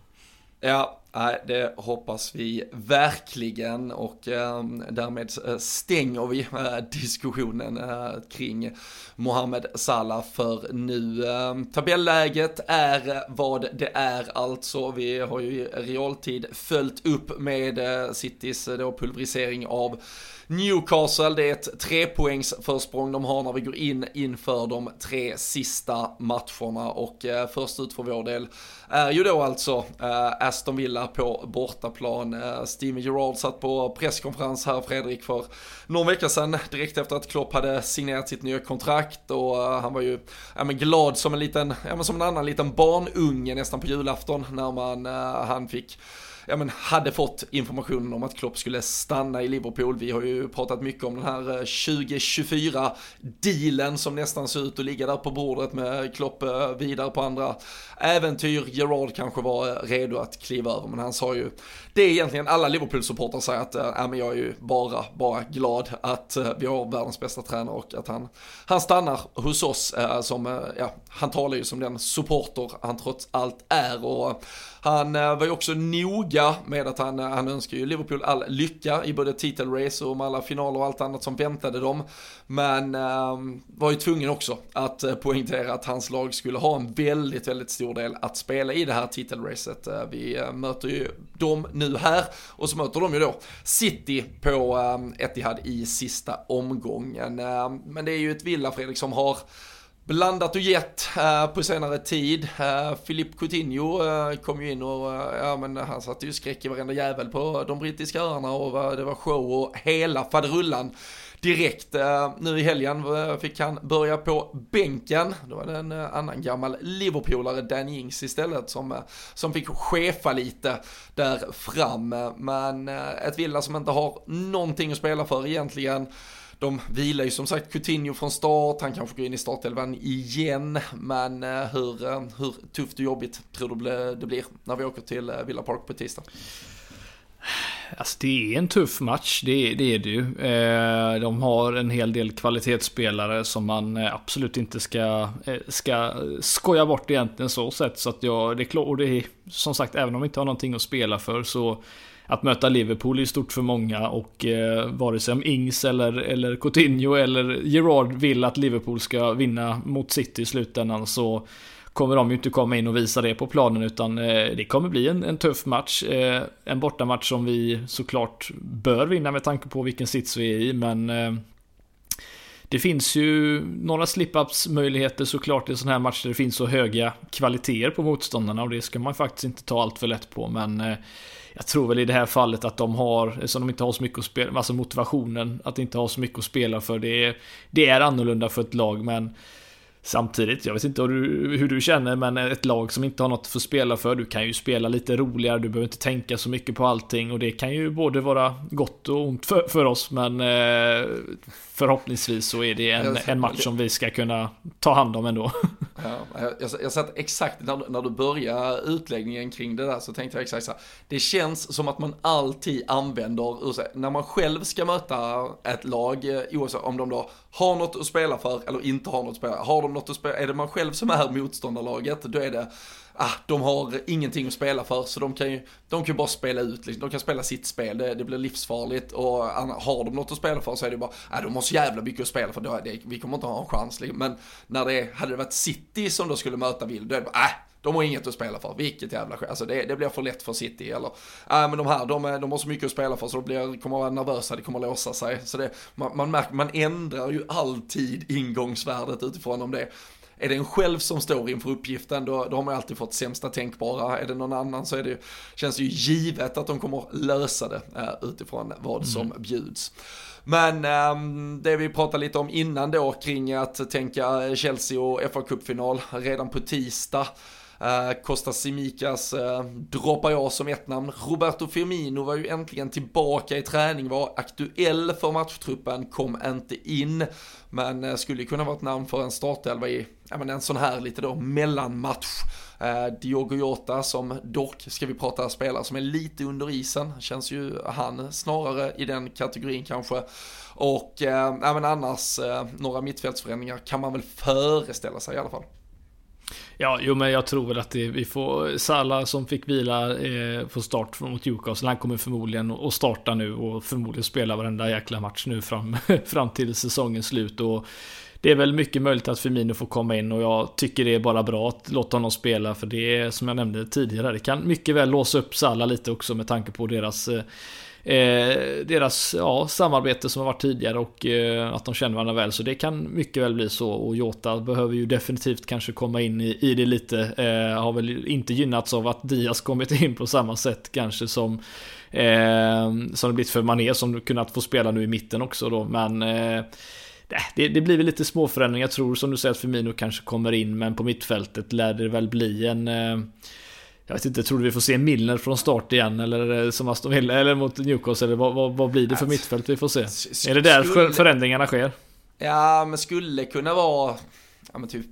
Ja, det hoppas vi verkligen och ehm, eh, därmed stänger vi eh, diskussionen eh, kring Mohamed Salah för nu. Eh, tabelläget är vad det är alltså. Vi har ju i realtid följt upp med eh, Citys eh, då pulverisering av Newcastle, det är ett trepoängs försprång de har när vi går in inför de tre sista matcherna och eh, först ut för vår del är ju då alltså eh, Aston Villa på bortaplan. Eh, Steven Gerrard satt på presskonferens här Fredrik för någon vecka sedan direkt efter att Klopp hade signerat sitt nya kontrakt och eh, han var ju ja, men glad som en liten, ja, men som en annan liten barnunge nästan på julafton när man, eh, han fick ja, men hade fått informationen om att Klopp skulle stanna i Liverpool. Vi har ju pratat mycket om den här eh, 2024-dealen som nästan ser ut att ligga där på bordet med Klopp eh, vidare på andra äventyr. Gerard kanske var eh, redo att kliva över, men han sa ju, det är egentligen alla Liverpool-supportrar säger att, äh, men jag är ju bara, bara glad att vi har världens bästa tränare och att han, han stannar hos oss äh, som, ja, han talar ju som den supporter han trots allt är och han var ju också noga med att han, han önskar ju Liverpool all lycka i både titelrace och med alla finaler och allt annat som väntade dem. Men eh, var ju tvungen också att eh, poängtera att hans lag skulle ha en väldigt, väldigt stor del att spela i det här titelracet. Eh, vi eh, möter ju dem nu här och så möter de ju då City på ehm, Etihad i sista omgången. Ehm, men det är ju ett Villa, Fredrik, som har blandat och eh, gett på senare tid. Uh, Philippe Coutinho eh, kom ju in och ja, men han satte ju skräck i varenda jävel på de brittiska öarna och det var show och hela faderullan direkt. nu i helgen fick han börja på bänken. Då var det en annan gammal Liverpoolare, Danny Ings istället, som, som fick chefa lite där fram. Men ett Villa som inte har någonting att spela för egentligen. De vilar ju som sagt Coutinho från start, han kanske går in i startelvan igen. Men eh, hur, eh, hur tufft och jobbigt tror du det blir när vi åker till eh, Villa Park på tisdag? Alltså det är en tuff match, det, det är det ju. De har en hel del kvalitetsspelare som man absolut inte ska, ska skoja bort egentligen så sett. Så att jag, det är klart, och det är som sagt, även om vi inte har någonting att spela för så att möta Liverpool är stort för många och eh, vare sig om Ings eller, eller Coutinho eller Gerard vill att Liverpool ska vinna mot City i slutändan så kommer de ju inte komma in och visa det på planen utan eh, det kommer bli en, en tuff match. Eh, en bortamatch som vi såklart bör vinna med tanke på vilken sits vi är i men eh, det finns ju några slip-ups möjligheter såklart i sådana här matcher det finns så höga kvaliteter på motståndarna och det ska man faktiskt inte ta allt för lätt på men eh, jag tror väl i det här fallet att de har, som de inte har så mycket att spela, alltså motivationen att inte ha så mycket att spela för. Det är, det är annorlunda för ett lag men Samtidigt, jag vet inte hur du, hur du känner, men ett lag som inte har något att spela för, du kan ju spela lite roligare, du behöver inte tänka så mycket på allting och det kan ju både vara gott och ont för, för oss, men eh, förhoppningsvis så är det en, en match som vi ska kunna ta hand om ändå. Ja, jag, jag satt exakt när, när du började utläggningen kring det där så tänkte jag exakt så här, Det känns som att man alltid använder, när man själv ska möta ett lag, eh, oavsett om de då har något att spela för eller inte har något att spela. Har de något att spela, är det man själv som är motståndarlaget, då är det ah, de har ingenting att spela för så de kan ju de kan bara spela ut, liksom. de kan spela sitt spel, det, det blir livsfarligt och har de något att spela för så är det bara, ah, de har så jävla mycket att spela för, då, det, vi kommer inte ha en chans. Liksom. Men när det hade det varit City som då skulle möta Vild, då är det bara, ah, de har inget att spela för, vilket jävla skit. Alltså det, det blir för lätt för City. Eller, äh, men de här, de, de har så mycket att spela för så de blir, kommer vara nervösa, det kommer låsa sig. Så det, man, man märker, man ändrar ju alltid ingångsvärdet utifrån om det är det en själv som står inför uppgiften då, då har man alltid fått sämsta tänkbara. Är det någon annan så är det, känns det ju givet att de kommer lösa det uh, utifrån vad mm. som bjuds. Men um, det vi pratade lite om innan då kring att tänka Chelsea och fa Cup-final redan på tisdag. Uh, Costa Simicas uh, eh, droppar jag som ett namn. Roberto Firmino var ju äntligen tillbaka i träning, var aktuell för matchtruppen, kom inte in. Men uh, skulle kunna vara ett namn för en startelva i ja, men en sån här lite då mellanmatch. Uh, Diogo Jota som dock, ska vi prata spelare som är lite under isen, känns ju han snarare i den kategorin kanske. Och eh, ja, men annars, eh, några mittfältsförändringar kan man väl föreställa sig i alla fall. Ja, jo men jag tror väl att det, vi får Salah som fick vila eh, på start mot Newcastle. Han kommer förmodligen att starta nu och förmodligen spela varenda jäkla match nu fram, fram till säsongens slut. Och det är väl mycket möjligt att Firmino får komma in och jag tycker det är bara bra att låta honom spela för det är som jag nämnde tidigare. Det kan mycket väl låsa upp Salah lite också med tanke på deras eh, Eh, deras ja, samarbete som har varit tidigare och eh, att de känner varandra väl. Så det kan mycket väl bli så och Jota behöver ju definitivt kanske komma in i, i det lite. Eh, har väl inte gynnats av att Diaz kommit in på samma sätt kanske som eh, som det blivit för Mané som kunnat få spela nu i mitten också då. Men eh, det, det, blir väl lite små förändringar. Jag tror som du säger att Firmino kanske kommer in men på mittfältet lär det väl bli en eh, jag vet inte, tror du vi får se Milner från start igen eller som Aston Villa eller mot Newcastle? Eller vad, vad, vad blir det för mittfält vi får se? Är det där skulle, förändringarna sker? Ja, men skulle kunna vara ja, men typ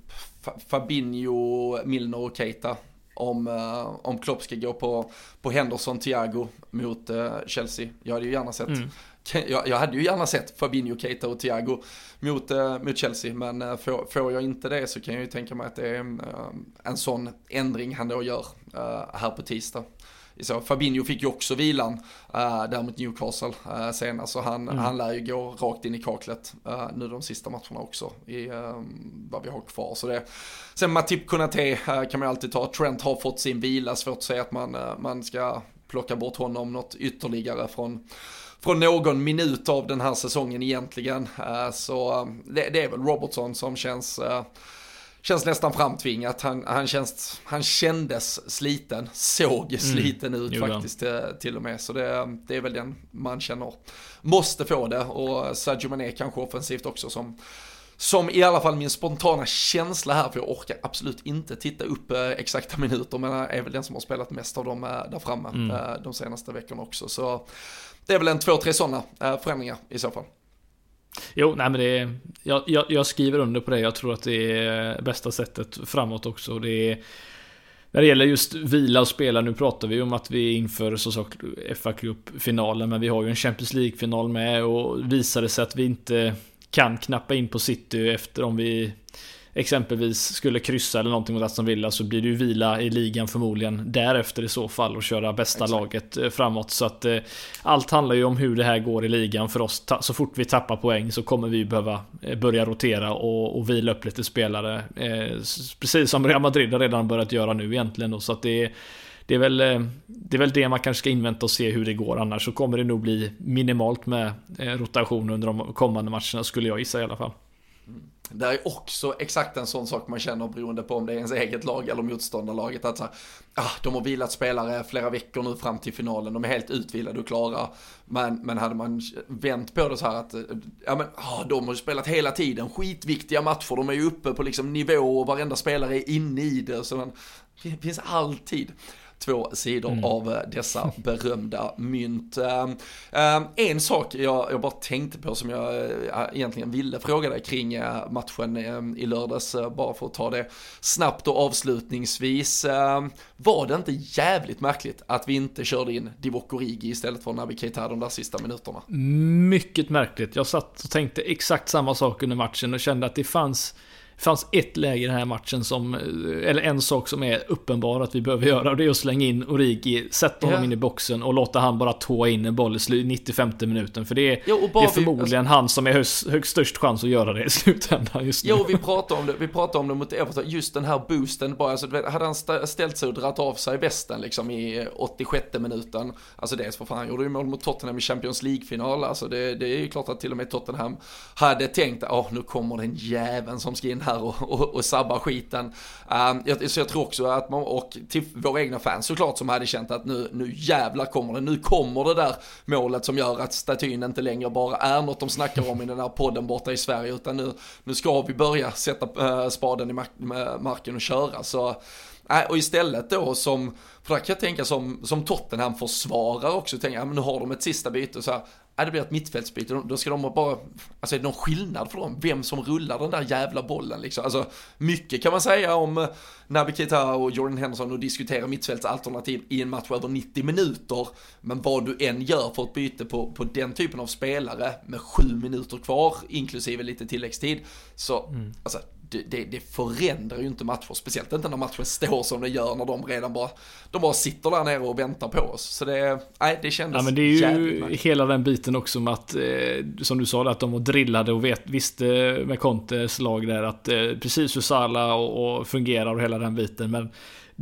Fabinho, Milner och Keita. Om, uh, om Klopp ska gå på, på Henderson, Thiago mot uh, Chelsea. Jag hade ju gärna sett mm jag, jag, hade ju gärna sett Fabinho, Keita och Thiago mot, äh, mot Chelsea, men äh, får, får, jag inte det så kan jag ju tänka mig att det är äh, en sån ändring han då gör här på tisdag. Så Fabinho fick ju också vilan uh, där mot Newcastle uh, senast, så han, mm. han lär ju gå rakt in i kaklet uh, nu de sista matcherna också i uh, vad vi har kvar. Så det, sen Matip Konate uh, kan man ju alltid ta, Trent har fått sin vila, svårt att säga att man, man ska plocka bort honom något ytterligare från från någon minut av den här säsongen egentligen. Eh, så eh, det, det är väl Robertson som känns eh, känns nästan framtvingat. Han, han, känns, han kändes sliten, såg mm. sliten mm. ut faktiskt till och med. Så det, det, är väl den man känner måste få det. Och Sadio Mané kanske offensivt också som som i alla fall min spontana känsla här, för jag orkar absolut inte titta upp eh, exakta minuter, men är väl den som har spelat mest av dem eh, där framme mm. eh, de senaste veckorna också. Så det är väl en två, tre sådana eh, förändringar i så fall. Jo, nej men det är, jag, jag, jag, skriver under på det. Jag tror att det är bästa sättet framåt också. Det är, när det gäller just vila och spela, nu pratar vi om att vi inför så FA Cup-finalen, men vi har ju en Champions League-final med och visar det sig att vi inte kan knappa in på City efter om vi exempelvis skulle kryssa eller någonting mot Aston Villa så blir det ju vila i ligan förmodligen därefter i så fall och köra bästa Exakt. laget eh, framåt. Så att eh, allt handlar ju om hur det här går i ligan för oss. Så fort vi tappar poäng så kommer vi behöva eh, börja rotera och, och vila upp lite spelare. Eh, precis som Real Madrid har redan börjat göra nu egentligen. Då, så att det är det är, väl, det är väl det man kanske ska invänta och se hur det går. Annars så kommer det nog bli minimalt med rotation under de kommande matcherna skulle jag gissa i alla fall det är också exakt en sån sak man känner beroende på om det är ens eget lag eller motståndarlaget. Att så här, ah, de har vilat spelare flera veckor nu fram till finalen, de är helt utvilade och klara. Men, men hade man vänt på det så här att, ja men, ah, de har ju spelat hela tiden, skitviktiga matcher, de är ju uppe på liksom nivå och varenda spelare är inne i det. Så man, det finns alltid två sidor mm. av eh, dessa berömda mynt. Ehm, ehm, en sak jag, jag bara tänkte på som jag eh, egentligen ville fråga dig kring eh, matchen i lördags, bara för att ta det snabbt och avslutningsvis. Var det inte jävligt märkligt att vi inte körde in Divock Origi istället för Naby Keita de där sista minuterna? Mycket märkligt. Jag satt och tänkte exakt samma sak under matchen och kände att det fanns fanns ett läge i den här matchen som, eller en sak som är uppenbar att vi behöver göra och det är att slänga in Origi, sätta honom yeah. in i boxen och låta han bara tåa in en boll i 95 minuten. För det är, jo, det är förmodligen alltså, han som är högst, högst störst chans att göra det i slutändan just nu. Jo, vi pratar om det, vi pratar om det mot Everton, just den här boosten bara, alltså, hade han ställt sig och dragit av sig västen liksom i 86 minuten, alltså dels för fan, han gjorde ju mål mot Tottenham i Champions League-final, alltså det, det är ju klart att till och med Tottenham hade tänkt, åh, nu kommer den jäveln som ska in här här och, och, och sabbar skiten. Ehm, så jag tror också att man, och till våra egna fans såklart som hade känt att nu, nu jävlar kommer det, nu kommer det där målet som gör att statyn inte längre bara är något de snackar om i den här podden borta i Sverige, utan nu, nu ska vi börja sätta eh, spaden i eh, marken och köra. Så, eh, och istället då som, för där kan jag tänka som, som Tottenham försvarar också, tänka, ja, men nu har de ett sista byte så här, Ja, det blir ett mittfältsbyte, då ska de bara, alltså är det någon skillnad för dem, vem som rullar den där jävla bollen liksom? Alltså, mycket kan man säga om eh, Naby Keita och Jordan Henderson och diskutera mittfältsalternativ i en match över 90 minuter, men vad du än gör för ett byte på, på den typen av spelare med sju minuter kvar, inklusive lite tilläggstid, så, mm. alltså, det, det, förändrar ju inte matcher, speciellt inte när matchen står som den gör när de redan bara, de bara sitter där nere och väntar på oss. Så det, nej, det kändes ja, men det är ju hela den biten också med att, eh, som du sa, att de var drillade och vet, visste med Contes lag där att eh, precis hur Sala och, och fungerar och hela den biten. Men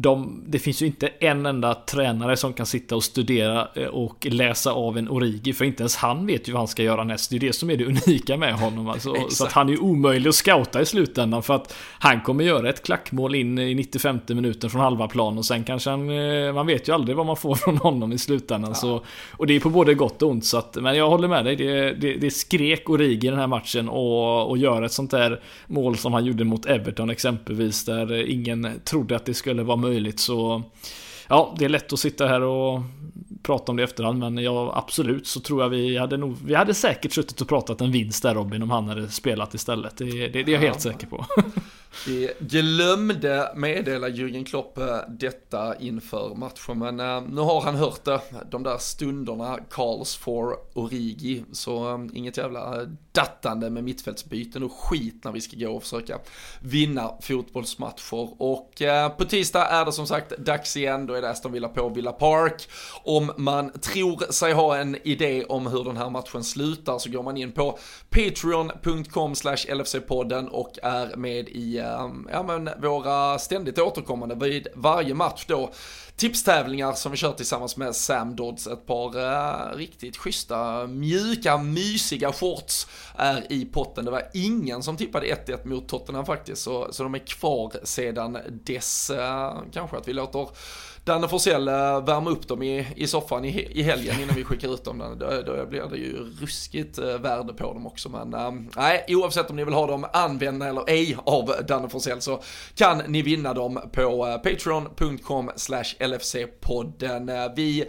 de, det finns ju inte en enda tränare som kan sitta och studera eh, och läsa av en Origi, för inte ens han vet ju vad han ska göra näst. Det är det som är det unika med honom. Alltså. så att han är omöjlig att scouta i slutändan, för att han kommer göra ett klackmål in i 95 minuten från halva plan och sen kanske han, eh, man vet ju aldrig vad man får från honom i slutändan. Ja. Så, och det är på både gott och ont, så att, men jag håller med dig. Det, det, det skrek Origi i den här matchen och, och göra ett sånt där mål som han gjorde mot Everton exempelvis, där ingen trodde att det skulle vara möjligt möjligt. Så Ja, det är lätt att sitta här och prata om det i efterhand men ja, absolut så tror jag vi hade nog Vi hade säkert suttit och pratat en vinst där Robin om han hade spelat istället. Det, det, det är jag helt säker på. Vi glömde meddela Jürgen Klopp eh, detta inför matchen, men uh, nu har han hört det. De där stunderna calls for Origi, så inget jävla dattande med mittfältsbyten och skit när vi ska gå och försöka vinna fotbollsmatcher. Och på tisdag är det som sagt dags igen, då är det Aston Villa på Villa Park. Om man tror sig ha en idé om hur den här matchen slutar så går man in på patreon.com slash LFC-podden och är med i ehm, ja, men våra ständigt återkommande vid varje match då tipstävlingar som vi kör tillsammans med Sam Dodds. Ett par eh, riktigt schyssta, mjuka, mysiga shorts är i potten. Det var ingen som tippade 1-1 mot Tottenham faktiskt, så, så de är kvar sedan dess. Eh, kanske att vi låter Danne Forsell eh, värma upp dem i, i soffan i, i helgen innan vi skickar ut dem. Då, då blir det ju ruskigt eh, värde på dem också. Men äh, nej, oavsett om ni vill ha dem använda eller ej av Danne Forsell så kan ni vinna dem på patreon.com slash LFC-podden. Eh, vi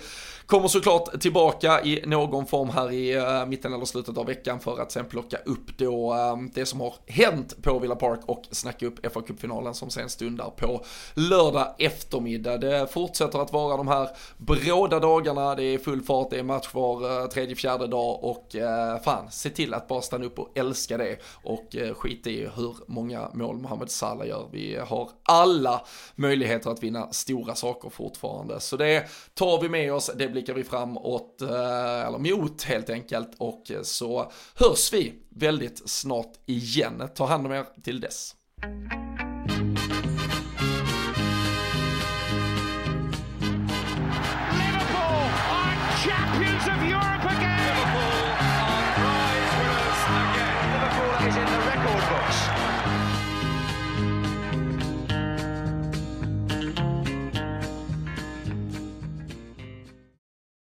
Kommer såklart tillbaka i någon form här i eh, mitten eller slutet av veckan för att sen plocka upp då eh, det som har hänt på Villa Park och snacka upp fa Cup-finalen som sen stundar på lördag eftermiddag. Det fortsätter att vara de här bråda dagarna, det är full fart, det är match var eh, tredje, fjärde dag och fan, se till att bara stanna upp och älska det och skit i hur många mål Mohamed Salah gör. Vi har alla möjligheter att vinna stora saker fortfarande, så det tar vi med oss. Det blir blickar vi framåt, eh, eller mot helt enkelt, och så hörs vi väldigt snart igen. Ta hand om er till dess.